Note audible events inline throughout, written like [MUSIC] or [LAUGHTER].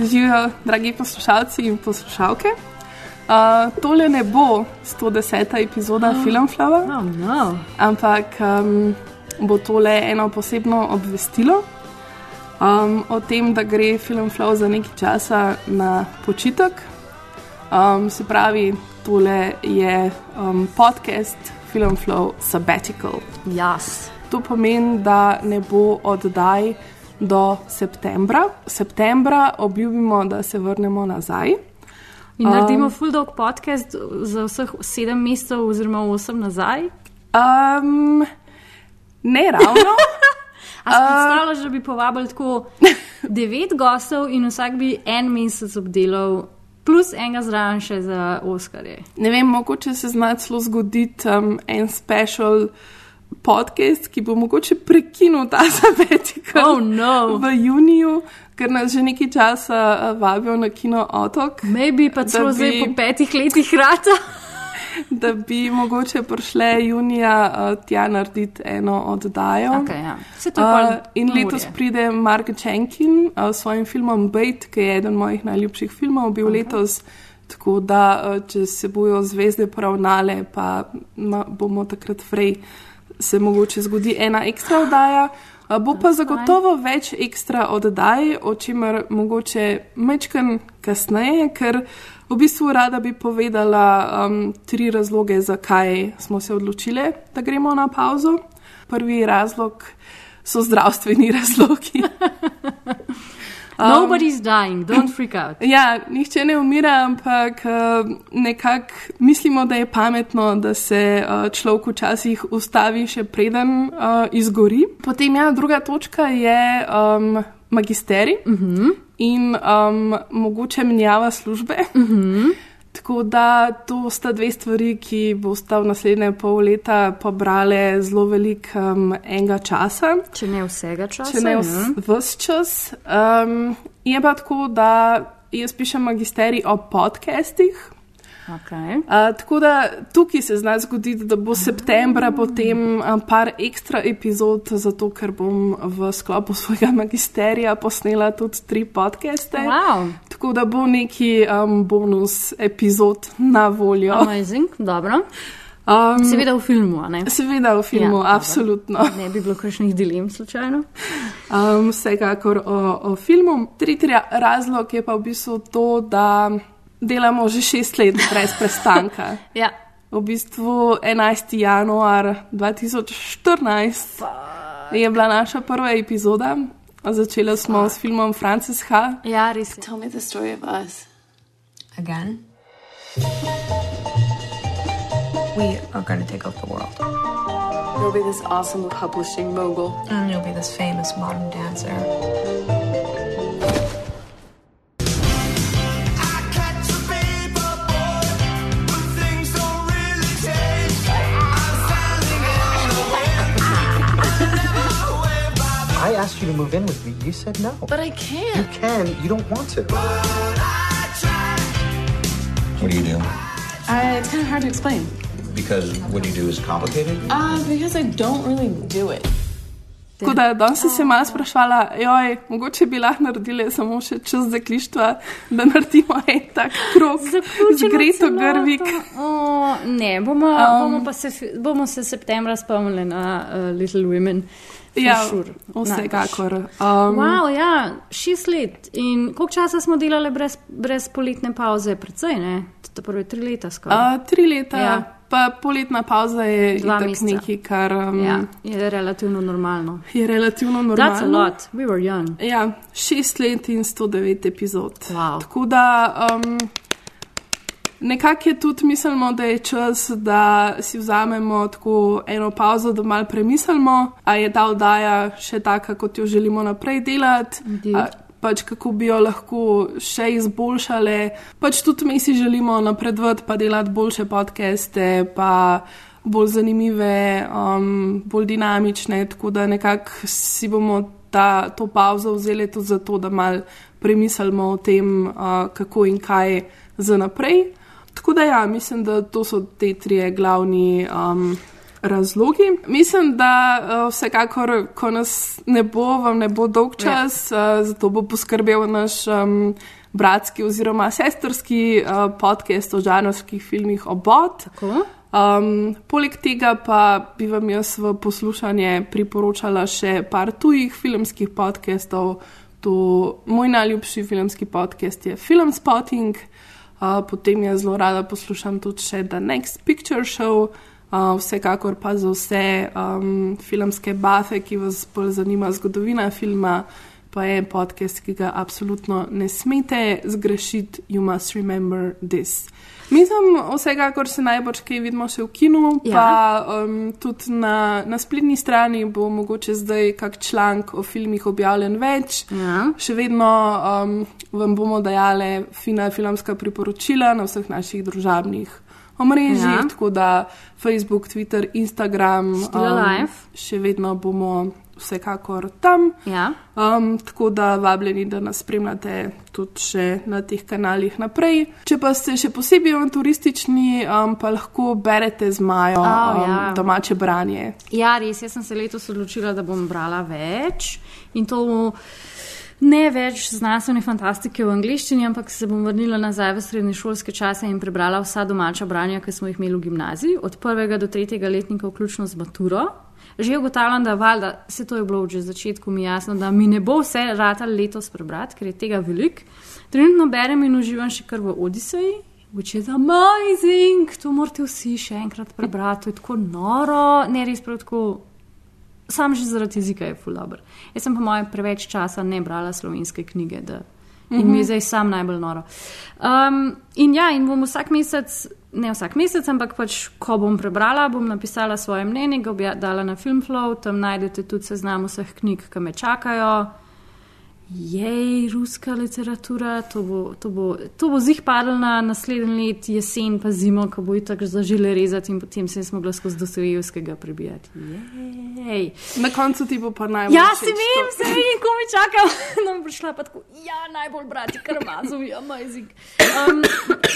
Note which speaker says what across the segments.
Speaker 1: Živijo, dragi poslušalci in poslušalke. Uh, tole ne bo 110. epizoda oh. Filmflava,
Speaker 2: Oh, no.
Speaker 1: ampak um, bo tole eno posebno obvestilo um, o tem, da gre Filmflav za nekaj časa na počitek. Um, se pravi, tole je um, podcast Filmflow Sabbatical.
Speaker 2: Jas.
Speaker 1: To pomeni, da ne bo oddaj do septembra. Septembra obljubimo, da se vrnemo nazaj.
Speaker 2: In naredimo full dog podcast za vseh sedem mesecev, oziroma osem nazaj.
Speaker 1: Um, ne ravno. [LAUGHS]
Speaker 2: A si predstavljaš, da bi povabili tako [LAUGHS] devet gostov in vsak bi en mesec obdelal, plus enega zraven še za Oskarje.
Speaker 1: ne vem, mogoče se zna celo zgoditi um, en special podcast, ki bo mogoče prekinil ta [LAUGHS] sabbatical
Speaker 2: Oh, no.
Speaker 1: v juniju, ker nas že nekaj časa uh, vabijo na kino otok.
Speaker 2: Maybe pa celo
Speaker 1: bi-
Speaker 2: zdaj po petih letih rata. [LAUGHS]
Speaker 1: da bi mogoče prišle junija uh, tja narediti eno oddajo.
Speaker 2: Okay, ja.
Speaker 1: Uh, in
Speaker 2: morje.
Speaker 1: letos pride Mark Jenkin uh, s svojim filmom Bait, ki je eden mojih najljubših filmov, bil okay. letos. Tako da, uh, če se bojo zvezde poravnale, pa ma, bomo takrat frej, se mogoče zgodi ena ekstra oddaja. Bo pa zagotovo več ekstra oddaj, o čemer mogoče mečkam kasneje, ker v bistvu rada bi povedala um, tri razloge, zakaj smo se odločili, da gremo na pauzo. Prvi razlog so zdravstveni [LAUGHS] razlogi. [LAUGHS]
Speaker 2: Nobody's dying, don't freak out. [LAUGHS]
Speaker 1: Ja, nihče ne umira, ampak uh, nekako mislimo, da je pametno, da se uh, človek včasih ustavi, še preden uh, izgori. Potem, ja, druga točka je um, magisterij uh -huh. in um, mogoče menjava službe. Uh -huh. Tako da to sta dve stvari, ki bosta v naslednje pol leta pobrale zelo velik um, enega časa.
Speaker 2: Če ne vsega časa.
Speaker 1: Če ne
Speaker 2: ja.
Speaker 1: vse čas. Um, je pa tako, da jaz pišem magisterij o podcastih.
Speaker 2: Okay.
Speaker 1: Uh, tako da tukaj se zna zgoditi, da bo septembra potem par ekstra epizod, zato ker bom v sklopu svojega [LAUGHS] magisterija posnela tudi tri podcaste.
Speaker 2: Wow,
Speaker 1: Tako da bo neki um, bonus epizod na voljo.
Speaker 2: amazing, dobro.
Speaker 1: Um,
Speaker 2: Seveda v filmu, ne?
Speaker 1: seveda v filmu,
Speaker 2: Ja,
Speaker 1: ja,
Speaker 2: dobro.
Speaker 1: absolutno. [LAUGHS]
Speaker 2: Ne bi bilo kakšnih dilem slučajno.
Speaker 1: Um, vsekakor o, o filmu. Tretji razlog je pa v bistvu to, da delamo že šest let brez prestanka. [LAUGHS]
Speaker 2: Ja.
Speaker 1: V bistvu 11. januar 2014 je bila naša prva epizoda. Začela smo s filmom Frances H.
Speaker 2: Ja, res je.
Speaker 3: Tell me the story of us.
Speaker 4: Again? We are going to take over the world.
Speaker 3: You'll be this awesome publishing mogul.
Speaker 4: And you'll be this famous modern dancer.
Speaker 5: Asked you to move in with me. You said no.
Speaker 3: But I
Speaker 5: You
Speaker 3: can't.
Speaker 5: can. You don't want to.
Speaker 6: What do you do?
Speaker 3: Uh, it's kind of hard to explain.
Speaker 6: Because what you do is complicated?
Speaker 3: Uh, because I don't really do it.
Speaker 1: Tako da danes sem se malo sprašvala, joj, mogoče bi lahko naredili samo še čas zaklištva, da naredimo en tak krok z Greto
Speaker 2: celoto.
Speaker 1: Grvik.
Speaker 2: O, ne, bomo,
Speaker 1: Um,
Speaker 2: bomo, pa se, bomo se septembra spomnili na uh, Little Women. for
Speaker 1: Ja,
Speaker 2: sure.
Speaker 1: vsekakor. Um,
Speaker 2: Wow, ja, šest let. In koliko časa smo delali brez, brez poletne pauze? Predvsej, ne? To prve tri leta skoraj.
Speaker 1: Uh, tri leta,
Speaker 2: Ja.
Speaker 1: ja. pa poletna pauza je nekaj, kar um,
Speaker 2: ja, je relativno normalno.
Speaker 1: je relativno
Speaker 2: That's a
Speaker 1: normalno.
Speaker 2: lot. We were young.
Speaker 1: Ja, šest let in 109 epizod.
Speaker 2: Wow.
Speaker 1: Tako da um, nekako je tudi mislimo, da je čas, da si vzamemo tako eno pauzo, da malo premislimo, ali je ta oddaja še taka, kot jo želimo naprej delati. A Pač kako bi jo lahko še izboljšali. Pač tudi mi si želimo napredovati, pa delati boljše podcaste, pa bolj zanimive, um, bolj dinamične. Tako da nekako si bomo ta, to pauzo vzeli tudi zato, da mal premislimo o tem, uh, kako in kaj za naprej. Tako da ja, mislim, da to so te trije glavni. Um, Razlogi. Mislim, da uh, vsekakor, ko nas ne bo, vam ne bo dolg čas, ja. uh, zato bo poskrbel naš um, bratski oziroma sestrski uh, podcast o žanrskih filmih Obot.
Speaker 2: Tako?
Speaker 1: Um, poleg tega pa bi vam jaz v poslušanje priporočala še par tujih filmskih podcastov. To, moj najljubši filmski podcast je Film Spotting, uh, potem jaz zelo rada poslušam tudi še The Next Picture Show. Uh, vsekakor pa za vse um, filmske bafe, ki vas bolj zanima zgodovina filma, pa je podcast, ki ga absolutno ne smete zgrešiti. You must remember this. Mislim, vsekakor se najbolj kaj vidimo še v kinu,
Speaker 2: Ja.
Speaker 1: pa um, tudi na, na spletni strani bo mogoče zdaj kak članek o filmih objavljen več.
Speaker 2: Ja.
Speaker 1: Še vedno um, vam bomo dajali fina filmska priporočila na vseh naših družabnih omrežjih,
Speaker 2: Ja.
Speaker 1: tako da Facebook, Twitter, Instagram.
Speaker 2: Still alive.
Speaker 1: še vedno bomo vsekakor tam.
Speaker 2: Ja.
Speaker 1: Um, tako da vabljeni, da nas spremljate tudi še na teh kanalih naprej. Če pa ste še posebej avanturistični, um, pa lahko berete z Majo
Speaker 2: Oh,
Speaker 1: um,
Speaker 2: ja.
Speaker 1: domače branje.
Speaker 2: Ja, res, jaz sem se letos odločila, da bom brala več in to ne več znanstvene fantastike v angleščini, ampak se bom vrnila nazaj v srednješolske čase in prebrala vsa domača branja, ki smo jih imeli v gimnaziji, od prvega do tretjega letnika, vključno z maturo. Že ugotavljam, da valjda, se to je bilo že v začetku mi jasno, da mi ne bo vse rata letos prebrati, ker je tega veliko. Trenutno berem in uživam še kar v Odiseji, which is amazing, to morate vsi še enkrat prebrati, to je tako noro, ne res prav tako. Sam že zaradi jezika je ful dobr. Jaz sem po mojem preveč časa ne brala slovenske knjige, da in mi je zdaj sam najbolj noro. Um, in ja, in bom vsak mesec, ne vsak mesec, ampak pač, ko bom prebrala, bom napisala svoje mnenje, ga dala na Filmflow, tam najdete tudi seznam vseh knjig, ki me čakajo. Jej, ruska literatura, to bo, to bo, to bo zih padlo na naslednji let, jesen pa zimo, ko bo itak zažile rezati in potem se smo mogli skozi Dostojevskega prebijati. Jej.
Speaker 1: Na koncu ti bo pa najbolj.
Speaker 2: Ja,
Speaker 1: to.
Speaker 2: vem, se vem, ko mi čakam. [LAUGHS] No, prišla pa tako, ja, najbolj brati, karmazovi, amazing. Um,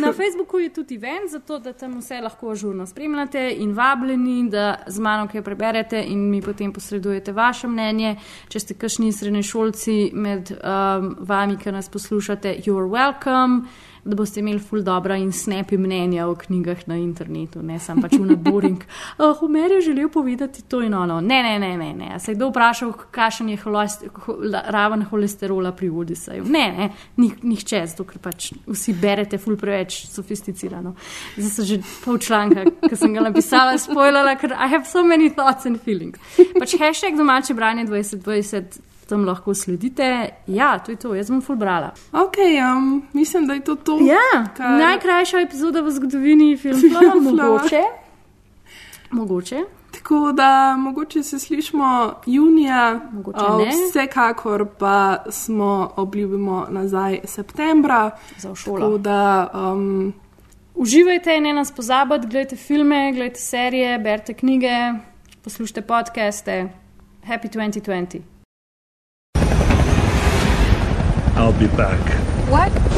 Speaker 2: na Facebooku je tudi event, zato da tam vse lahko žurno spremljate in vabljeni, da z mano kaj preberete in mi potem posredujete vaše mnenje. Če ste kakšni srednješolci med um, vami, ki nas poslušate, you're welcome. Da boste imeli ful dobra in snepi mnenja o knjigah na internetu, ne samo pač v naboring. Uh, [LAUGHS] Homer je želel povedati to in ono. Ne, ne, ne, ne. ne. A Se je kdo vprašal, kakšen je holest, ho, la- raven holesterola pri Odiseju? Ne, ne, Nih, nihče, zato ker pač vsi berete ful preveč sofisticirano. Zdaj sem že pol članka, ki sem ga napisala, spoilala, ker I have so many thoughts and feelings. Pač hashtag domače branje 2020. Tam lahko sledite. Ja, to je to, jaz bom ful brala.
Speaker 1: Ok, um, mislim, da je to to.
Speaker 2: Ja,
Speaker 1: kar-
Speaker 2: najkrajša epizoda v zgodovini filma, mogoče. Mogoče.
Speaker 1: Tako da mogoče se slišimo junija,
Speaker 2: Mogoče
Speaker 1: uh,
Speaker 2: ne.
Speaker 1: vsekakor pa smo obljubimo nazaj septembra.
Speaker 2: Za šolo.
Speaker 1: Tako da um,
Speaker 2: Uživajte, ne nas pozabite, gledajte filme, gledajte serije, berite knjige, poslušajte podcaste. Happy 2020.
Speaker 7: I'll be back.
Speaker 4: What?